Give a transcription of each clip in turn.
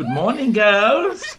Good morning, girls.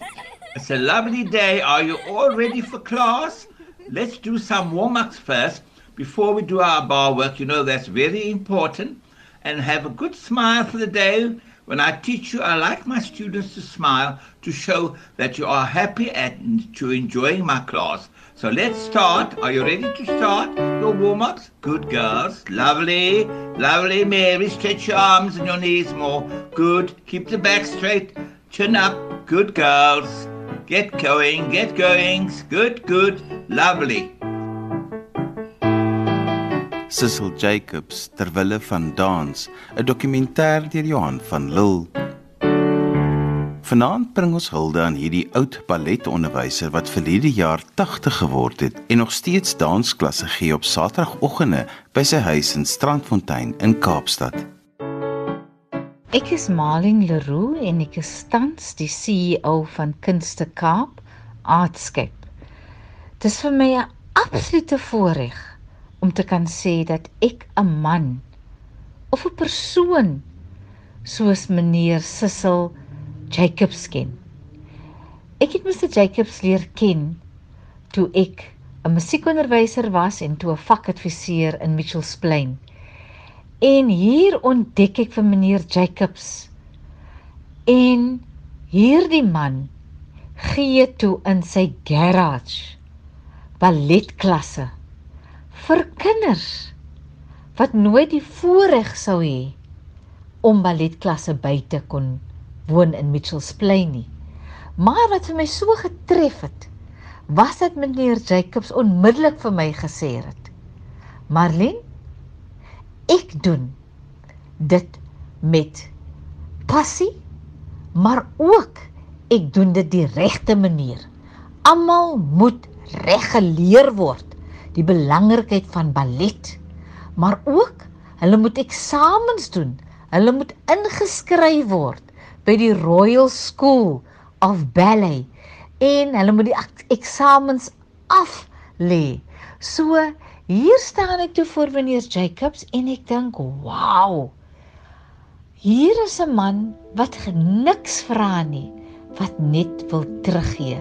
It's a lovely day. Are you all ready for class? Let's do some warm ups first before we do our bar work. You know, that's very important. And have a good smile for the day. When I teach you, I like my students to smile to show that you are happy and to enjoying my class. So let's start. Are you ready to start your warm ups? Good girls. Lovely. Lovely. Mary, stretch your arms and your knees more. Good. Keep the back straight. Chin up. Good girls. Get going. Get going. Good, good. Lovely. Cecil Jacobs terwille van dans, 'n dokumentêr deur Johan van Lille. Vanaand bring ons hulde aan hierdie oud balletonderwyser wat verlede jaar 80 geword het en nog steeds dansklasse gee op Saterdagoggende by sy huis in Strandfontein in Kaapstad. Ek is Marlene Leroux en ek is tans die CEO van Kunste Kaap Artscape. Dit is vir my 'n absolute voorreg om te kan sê dat ek 'n man of 'n persoon soos meneer Sissel Jacobs ken. Ek het Mr Jacobs leer ken toe ek 'n musiekonderwyser was en toe 'n vakadviseur in Mitchells Plain. En hier ontdek ek vir meneer Jacobs. En hierdie man gee toe in sy garage balletklasse vir kinders wat nooit die voorreg sou hê om balletklasse by te kon woon in Mitchells Plain nie. Maar wat vir my so getref het, was dit meneer Jacobs onmiddellik vir my gesê het. Marlene, ek doen dit met passie, maar ook ek doen dit die regte manier. Almal moet reg geleer word die belangrikheid van ballet, maar ook hulle moet eksamens doen. Hulle moet ingeskryf word by die Royal School of Ballet en hulle moet die eksamens af lê. So hier staan ek toe voor meneer Jacobs en ek dink, "Wow! Hier is 'n man wat niks vra nie, wat net wil teruggee."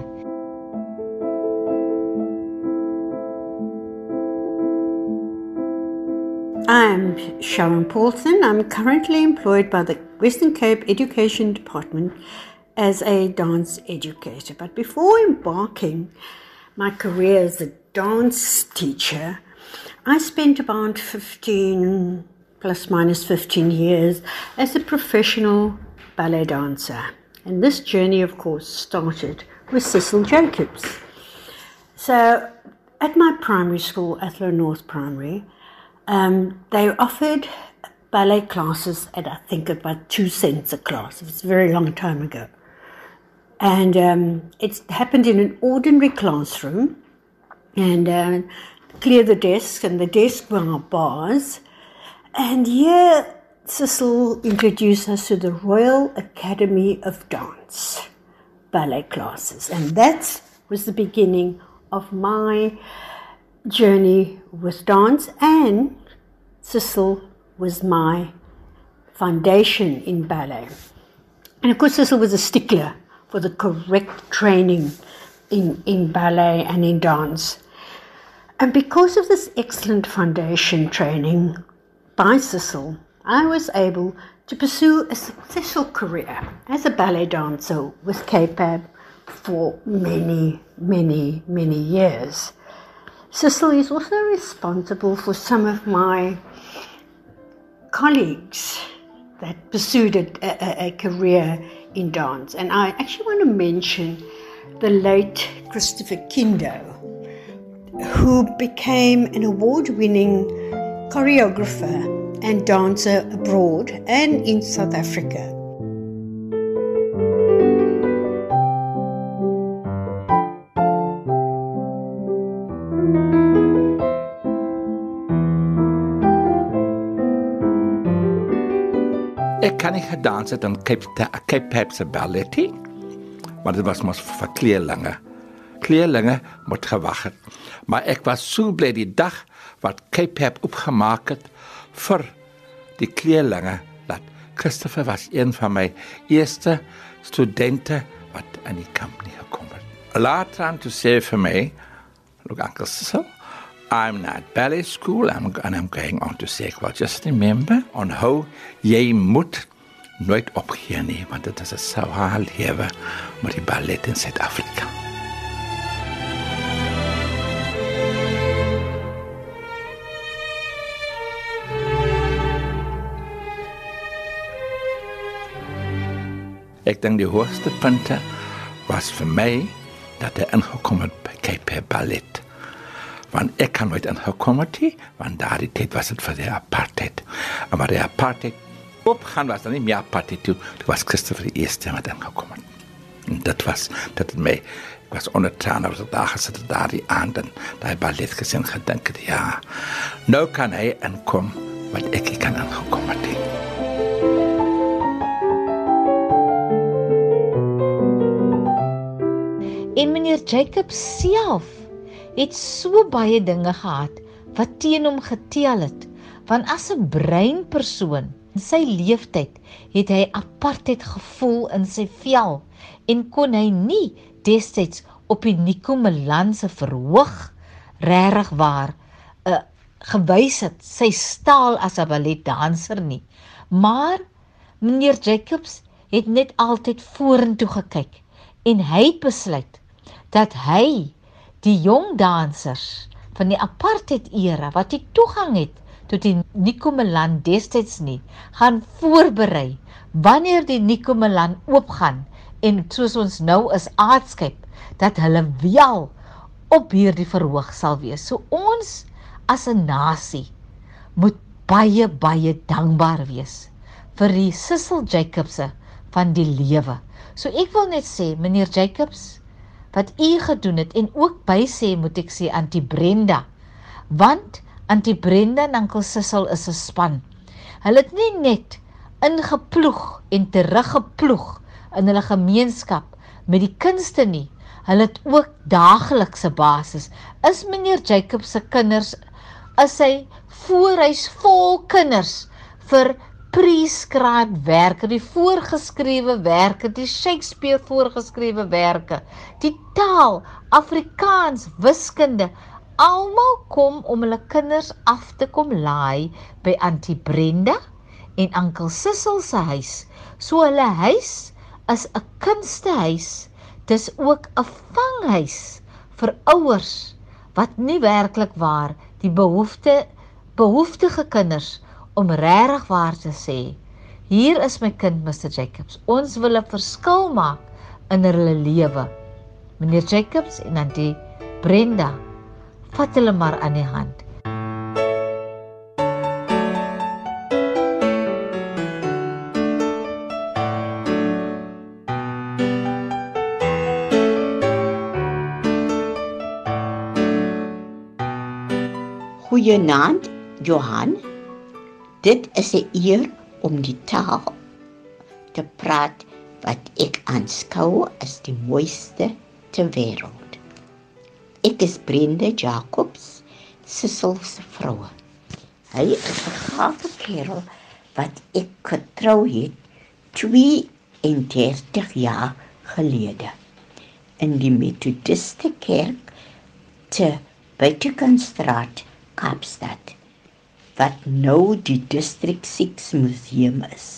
I'm Sharon Paulson. I'm currently employed by the Western Cape Education Department as a dance educator. But before embarking my career as a dance teacher, I spent about 15 plus minus 15 years as a professional ballet dancer. And this journey, of course, started with Cecil Jacobs. So, at my primary school, Athlone North Primary, um, they offered ballet classes at I think about two cents a class. It was a very long time ago. And um, it happened in an ordinary classroom and uh, clear the desk, and the desk were bars. And here Cecil introduced us to the Royal Academy of Dance ballet classes. And that was the beginning of my journey with dance and Cecil was my foundation in ballet. And of course, Cecil was a stickler for the correct training in, in ballet and in dance. And because of this excellent foundation training by Cecil, I was able to pursue a successful career as a ballet dancer with CAPAB for many, many, many years. Cecil is also responsible for some of my colleagues that pursued a, a, a, career in dance. And I actually want to mention the late Christopher Kindo, who became an award winning choreographer and dancer abroad and in South Africa. Ek kan nie gedans het in Cape CAPAB se balletie. Maar dit was mos vir kleerlinge. Kleerlinge moet gewag het. Maar ek was so bly die dag wat Cape Pep opgemaak het vir die kleerlinge dat Christopher was een van my eerste studente wat aan die company gekom het. Later aan toe sê vir my, look Uncle Cecil, I'm not ballet school I'm, and I'm going on to say, well, just remember on how jy moet nooit opgee nie, want dit is 'n swaar lewe met die ballet in Suid-Afrika. Ek dink die hoogste punte was vir my dat hy ingekom het by Cape Ballet. Want ek kan nooit ingekom het nie, want daardie tyd was dit vir die apartheid. Maar die apartheid opgaan was dan nie meer apartheid toe. Dit was Christopher die eerste wat ingekom het. En dit was dat het my ek was onder traan op die dag gesit daardie aand en daai ballet gesien gedink het ja. Nou kan hy inkom wat ek nie kan ingekom En meneer Jacob self het so baie dinge gehad wat teen hom getel het. Want as 'n breinpersoon in sy lewenstyd het hy apartheid gevoel in sy vel en kon hy nie destyds op die Nico Milan se verhoog regtig waar 'n uh, gewys het sy staal as 'n balletdanser nie. Maar meneer Jacobs het net altyd vorentoe gekyk en hy het besluit dat hy die jong dansers van die apartheid era wat die toegang het tot die Nico Milan destyds nie gaan voorberei wanneer die Nico Milan oopgaan en soos ons nou is aardskep dat hulle wel op hierdie verhoog sal wees. So ons as 'n nasie moet baie baie dankbaar wees vir die Sissel Jacobse van die lewe. So ek wil net sê meneer Jacobs wat u gedoen het en ook by sê moet ek sê antie Brenda want antie Brenda en oom Sissel is 'n span. Hulle het nie net ingeploeg en teruggeploeg in hulle gemeenskap met die kunste nie. Hulle het ook daaglikse basis. Is meneer Jacob se kinders is hy voorhuis vol kinders vir prescribed werke, die voorgeskrewe werke, die Shakespeare voorgeskrewe werke, die taal, Afrikaans, wiskunde, almal kom om hulle kinders af te kom laai by Auntie Brenda en Oom Sissel se huis. So hulle huis is 'n kunstehuis. Dis ook 'n vanghuis vir ouers wat nie werklik waar die behoefte behoeftige kinders om regtig waar te sê, hier is my kind Mr Jacobs. Ons wil 'n verskil maak in hulle lewe. Meneer Jacobs en Auntie Brenda, vat hulle maar aan die hand. Goeienaand, Johan. Dit is 'n eer om die taal te praat wat ek aanskou as die mooiste ter wêreld. Ek is Brenda Jacobs, Cecil se vrou. Hy is 'n gawe kerel wat ek getrou het 32 jaar gelede in die Methodiste kerk te Buitekenstraat, Kaapstad wat nou die District 6 museum is.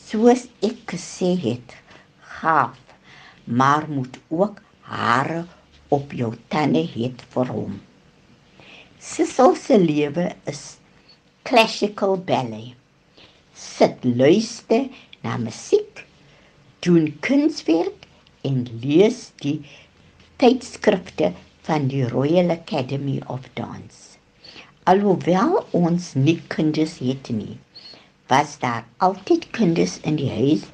Soos ek gesê het, gaaf, maar moet ook hare op jou tande het vir hom. Sissel se lewe is classical ballet. Sit luister na musiek, doen kunswerk en lees die tydskrifte van die Royal Academy of Dance. Alhoewel ons nie kinders het nie, was daar altyd kinders in die huis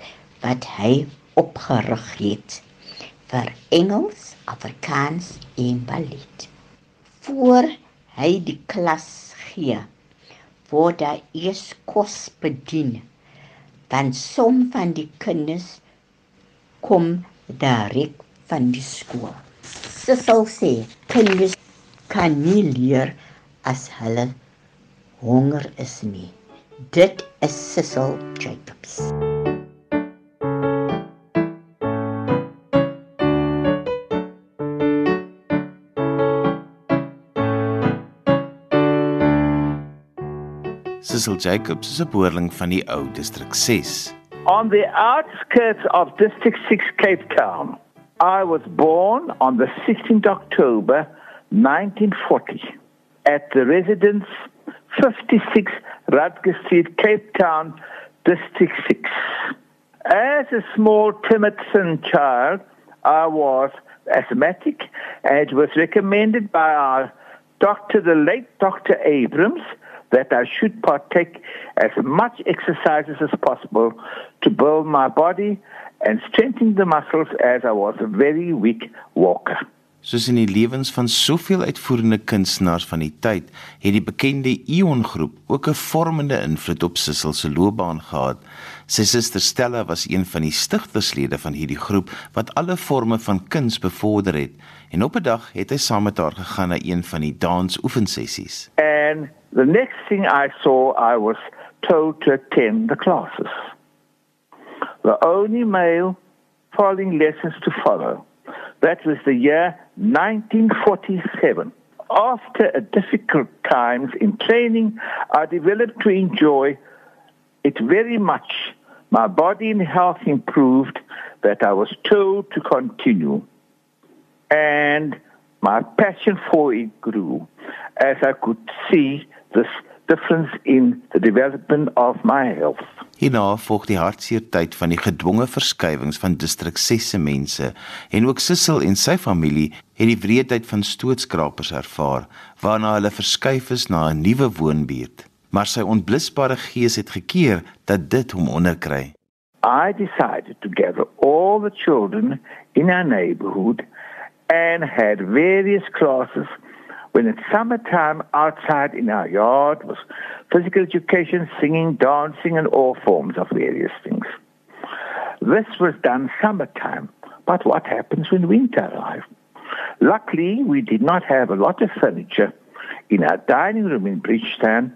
wat hy opgerig het vir Engels, Afrikaans en ballet. Voor hy die klas gee, word hy eers kos bedien. Dan som van die kinders kom direk van die skool. Sissel sê kinders kan nie leer as hulle honger is nie. Dit is Sissel Jacobs. Sissel Jacobs is 'n boerling van die ou distrik 6. On the outskirts of District 6 Cape Town, I was born on the 16th October 1940 at the residence 56 Rutger Street, Cape Town, District 6. As a small, timid child, I was asthmatic and it was recommended by our doctor, the late Dr. Abrams, that I should partake as much exercises as possible to build my body and strengthen the muscles as I was a very weak walker. Soos in die lewens van soveel uitvoerende kunstenaars van die tyd, het die bekende Ion groep ook 'n vormende invloed op Sissel se loopbaan gehad. Sy suster Stella was een van die stigterslede van hierdie groep wat alle forme van kuns bevorder het. En op 'n dag het hy saam met haar gegaan na een van die dansoefensessies. And the next thing I saw, I was told to attend the classes. The only male following lessons to follow. That was the year 1947. After a difficult times in training, I developed to enjoy it very much. My body and health improved that I was told to continue. And my passion for it grew as I could see this difference in the development of my health. Hierna volg die hartseer tyd van die gedwonge verskywings van distrik 6 se mense en ook Sissel en sy familie het die wreedheid van stootskrapers ervaar waarna hulle verskuif is na 'n nuwe woonbuurt. Maar sy onblusbare gees het gekeer dat dit hom onderkry. I decided to gather all the children in our neighborhood and had various classes when it's summertime outside in our yard was physical education, singing, dancing, and all forms of various things. This was done summertime, but what happens when winter arrives? Luckily, we did not have a lot of furniture in our dining room in Bridgetown,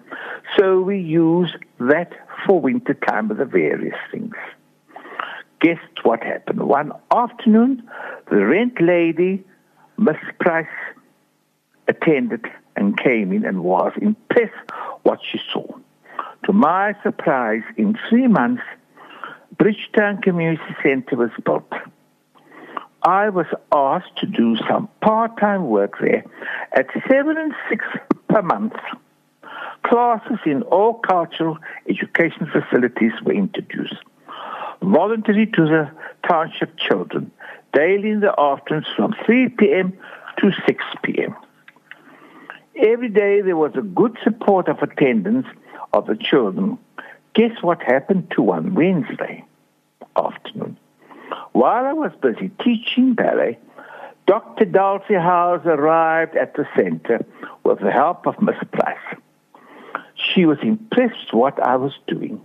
so we used that for winter time with the various things. Guess what happened? One afternoon, the rent lady, Miss Price, attended and came in and was impressed what she saw. To my surprise, in three months, Bridgetown Community Center was built. I was asked to do some part-time work there at seven and six per month. Classes in all cultural education facilities were introduced. Voluntary to the township children, daily in the afternoons from 3 p.m. to 6 p.m. Every day there was a good support of attendance of the children. Guess what happened to one Wednesday afternoon? While I was busy teaching ballet, Dr. Dulcie Howes arrived at the center with the help of Miss Price. She was impressed what I was doing.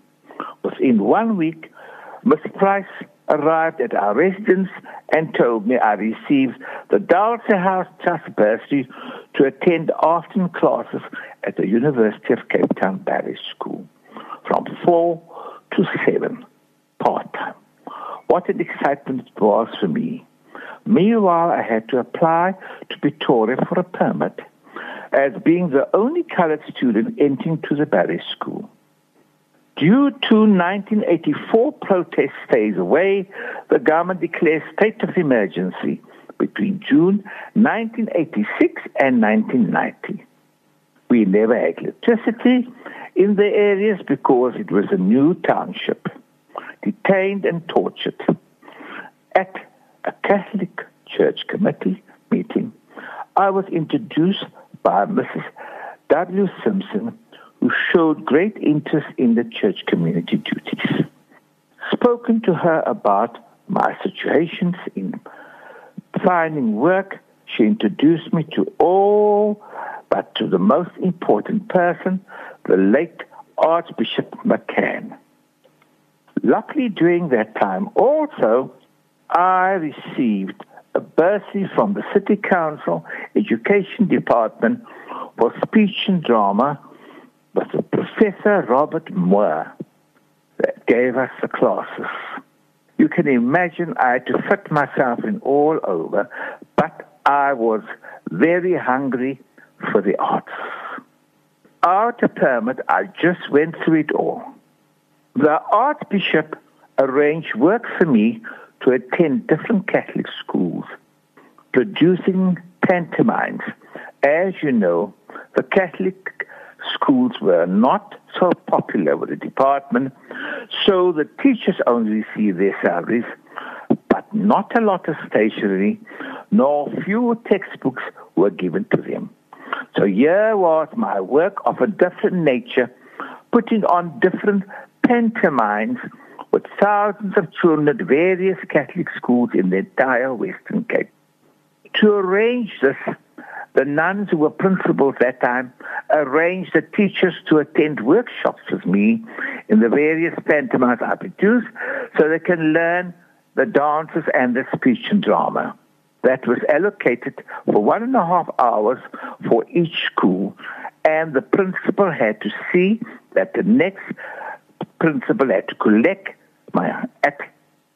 Within one week, Miss Price arrived at our residence and told me I received the Dulcie Howes Trust bursary to attend afternoon classes at the University of Cape Town Ballet School from 4 to 7 part-time. What an excitement it was for me. Meanwhile, I had to apply to Pretoria for a permit as being the only colored student entering to the ballet school. Due to 1984 protest phase away, the government declared state of emergency between June 1986 and 1990. We never had electricity in the areas because it was a new township, detained and tortured. At a Catholic Church committee meeting, I was introduced by Mrs. W. Simpson, who showed great interest in the church community duties. Spoken to her about my situations in finding work, she introduced me to all, but to the most important person, the late Archbishop McCann. Luckily, during that time, also, I received a bursary from the City Council Education Department for speech and drama with Professor Robert Moore that gave us the classes. You can imagine I had to fit myself in all over, but I was very hungry for the arts. Of permit, I just went through it all. The Archbishop arranged work for me to attend different Catholic schools, producing pantomimes. As you know, the Catholic schools were not so popular with the department, so the teachers only received their salaries, but not a lot of stationery, nor few textbooks were given to them. So here was my work of a different nature, putting on different pantomimes with thousands of children at various Catholic schools in the entire Western Cape. To arrange this, the nuns who were principals at that time arranged the teachers to attend workshops with me in the various pantomimes I produced so they can learn the dances and the speech and drama. That was allocated for one and a half hours for each school, and the principal had to see that the next principal had to collect my at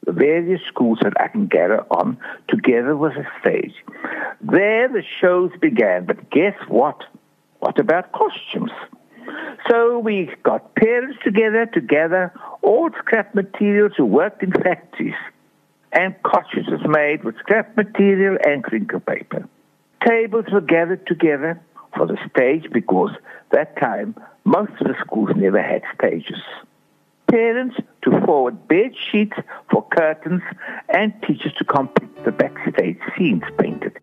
the various schools that I can gather on together with a stage. There the shows began, but guess what? What about costumes? So we got parents together to gather all scrap materials who worked in factories, and costumes made with scrap material and crinkle paper. Tables were gathered together for the stage because that time most of the schools never had stages parents to forward bed sheets for curtains and teachers to complete the backstage scenes painted.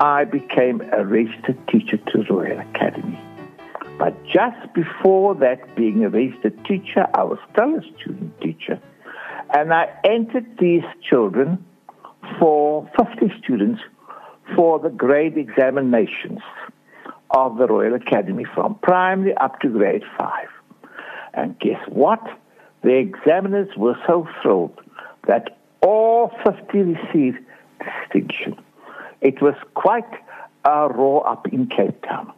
I became a registered teacher to Royal Academy. But just before that, being a registered teacher, I was still a student teacher. And I entered these children for 50 students for the grade examinations of the Royal Academy from primary up to grade 5. And guess what? The examiners were so thrilled that all 50 received distinction. It was quite a roar up in Cape Town.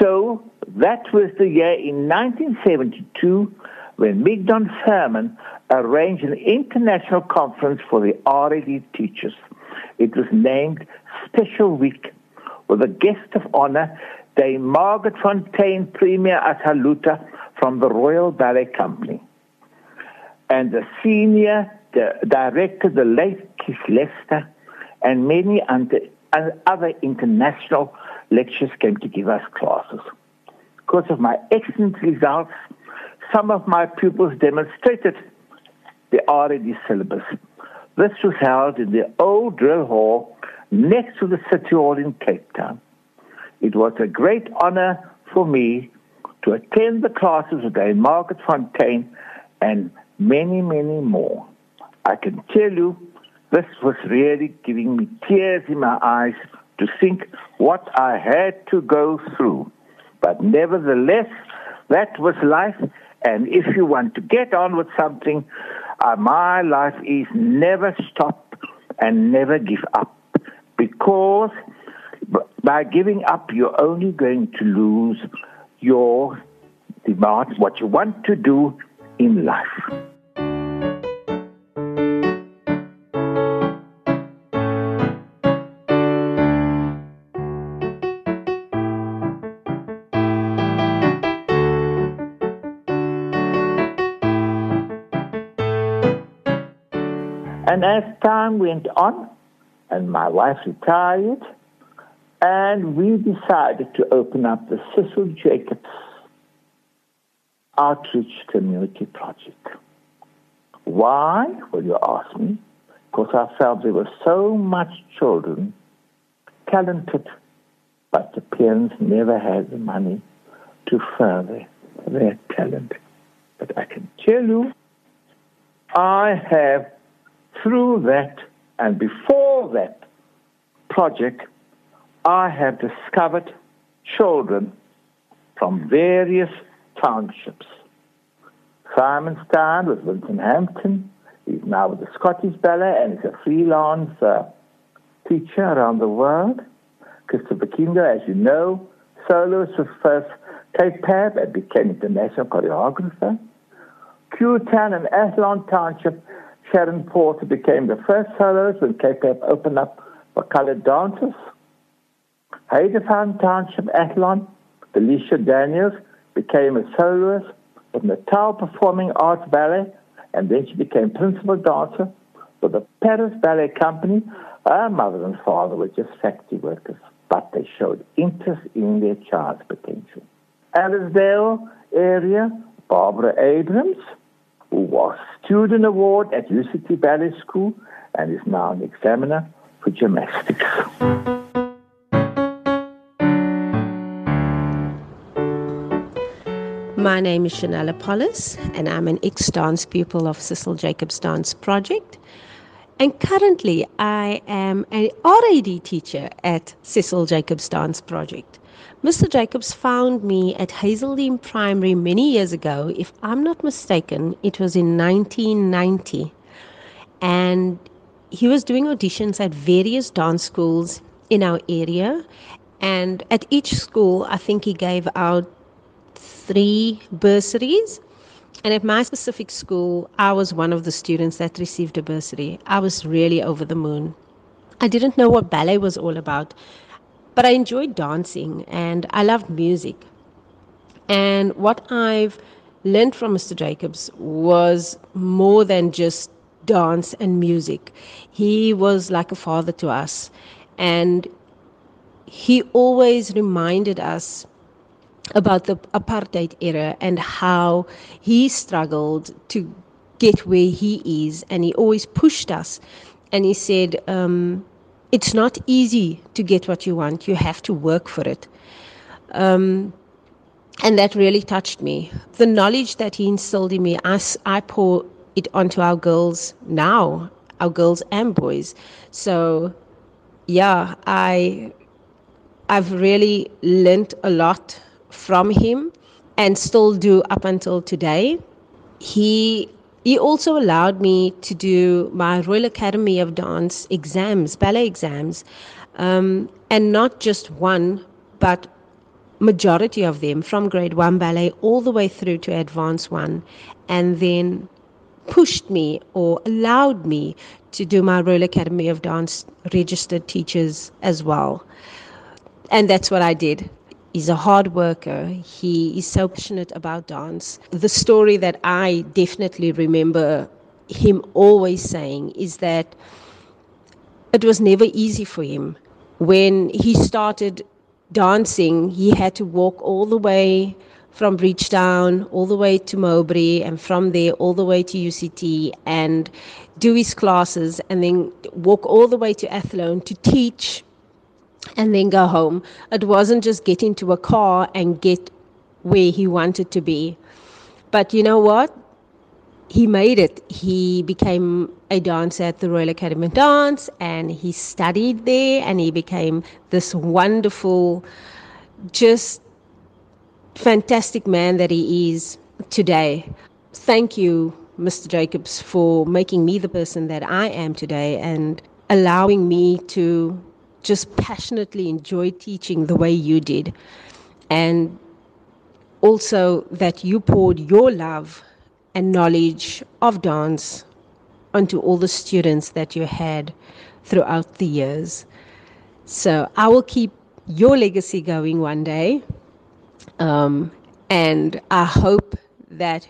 So that was the year in 1972 when Migdon Furman arranged an international conference for the RAD teachers. It was named Special Week with a guest of honor, Dame Margaret Fonteyn, Premier at Haluta from the Royal Ballet Company. And the senior director, the late Keith Lester, and many and other international lecturers came to give us classes. Because of my excellent results, some of my pupils demonstrated the RAD syllabus. This was held in the old drill hall next to the City Hall in Cape Town. It was a great honor for me to attend the classes of Dame Margaret Fonteyn and many, many more. I can tell you, this was really giving me tears in my eyes to think what I had to go through. But nevertheless, that was life. And if you want to get on with something, uh, my life is never stop and never give up. Because by giving up, you're only going to lose your demand, what you want to do in life. And as time went on, and my wife retired, and we decided to open up the Cecil Jacobs Outreach Community Project. Why, will you ask me? Because I felt there were so much children, talented, but the parents never had the money to further their talent. But I can tell you, I have through that and before that project, I have discovered children from various townships. Simon Simonstown with Vincent Hampton, He's now with the Scottish Ballet and is a freelance uh, teacher around the world. Christopher Kindo, as you know, soloist with first CAPAB and became international choreographer. Kewtown and Athlone Township, Sharon Porter became the first soloist when Cape opened up for colored dancers. Heideveld Township, Athlone, Felicia Daniels became a soloist with Natal Performing Arts Ballet, and then she became principal dancer for the Paris Ballet Company. Her mother and father were just factory workers, but they showed interest in their child's potential. Ellisdale area, Barbara Abrams, who was student award at UCT Ballet School and is now an examiner for gymnastics. My name is Chanel Apollos, and I'm an ex dance pupil of Cecil Jacobs Dance Project. And currently, I am an RAD teacher at Cecil Jacobs Dance Project. Mr. Jacobs found me at Hazeldean Primary many years ago. If I'm not mistaken, it was in 1990. And he was doing auditions at various dance schools in our area. And at each school, I think he gave out three bursaries. And at my specific school, I was one of the students that received a bursary. I was really over the moon. I didn't know what ballet was all about, but I enjoyed dancing and I loved music. And what I've learned from Mr. Jacobs was more than just dance and music. He was like a father to us. And he always reminded us about the apartheid era and how he struggled to get where he is. And he always pushed us. And he said, um, It's not easy to get what you want, you have to work for it. Um, and that really touched me. The knowledge that he instilled in me, I, I pour it onto our girls now, our girls and boys. So, yeah, I I've really learned a lot from him and still do up until today. He he also allowed me to do my Royal Academy of Dance exams, ballet exams, um, and not just one, but majority of them from grade one ballet all the way through to advanced one, and then pushed me or allowed me to do my Royal Academy of Dance registered teachers as well. And that's what I did. He's a hard worker. He is so passionate about dance. The story that I definitely remember him always saying is that it was never easy for him. When he started dancing, he had to walk all the way from Bridgetown all the way to Mowbray and from there all the way to UCT and do his classes and then walk all the way to Athlone to teach and then go home. It wasn't just get into a car and get where he wanted to be. But you know what? He made it. He became a dancer at the Royal Academy of Dance and he studied there and he became this wonderful, just fantastic man that he is today. Thank you, Mr. Jacobs, for making me the person that I am today and allowing me to just passionately enjoy teaching the way you did. And also that you poured your love and knowledge of dance onto all the students that you had throughout the years. So I will keep your legacy going one day. Um, and I hope that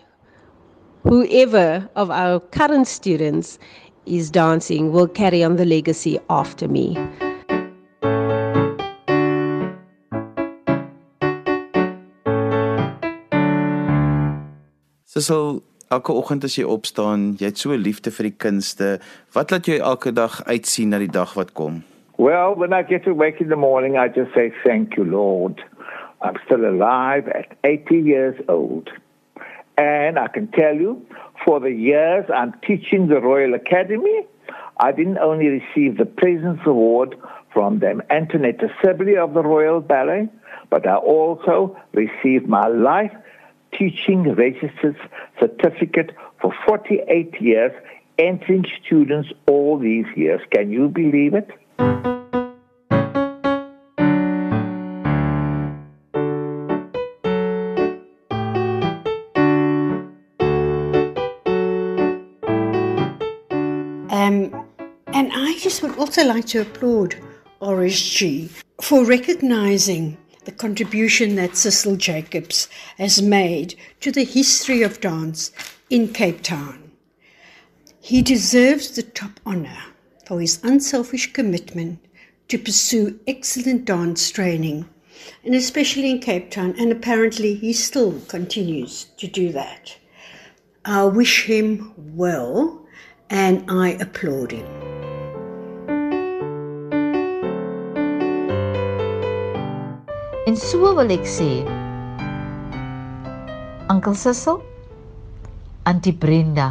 whoever of our current students is dancing will carry on the legacy after me. Sissel, elke oggend as jy opstaan, jy het so liefde vir die kunste. Wat laat jou elke dag uitsien na die dag wat kom? Well, when I get to wake in the morning, I just say, Thank you, Lord. I'm still alive at 80 years old. And I can tell you, for the years I'm teaching the Royal Academy, I didn't only receive the President's Award from them, Antoinette Sibley of the Royal Ballet, but I also received my life teaching registered certificate for 48 years entering students all these years. Can you believe it? Um, and I just would also like to applaud RSG for recognizing the contribution that Cecil Jacobs has made to the history of dance in Cape Town. He deserves the top honor for his unselfish commitment to pursue excellent dance training, and especially in Cape Town, and apparently he still continues to do that. I wish him well and I applaud him. En so wil ek sê, Ankel Sissel, Auntie Brenda,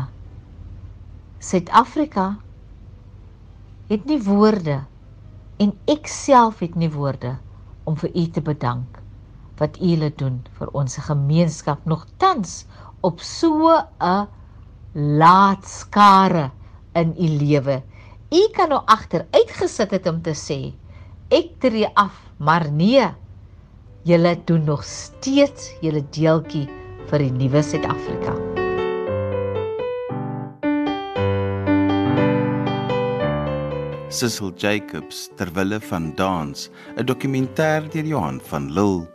Suid-Afrika het nie woorde en ek self het nie woorde om vir u te bedank wat u lê doen vir ons gemeenskap nog tans op so 'n laat skare in u lewe. U kan nou agter uitgesit het om te sê ek tree af, maar nee. Julle doen nog steeds julle deeltjie vir die nuwe Suid-Afrika. Cecil Jacobs terwille van dans, 'n dokumentêr deur Johan van Lille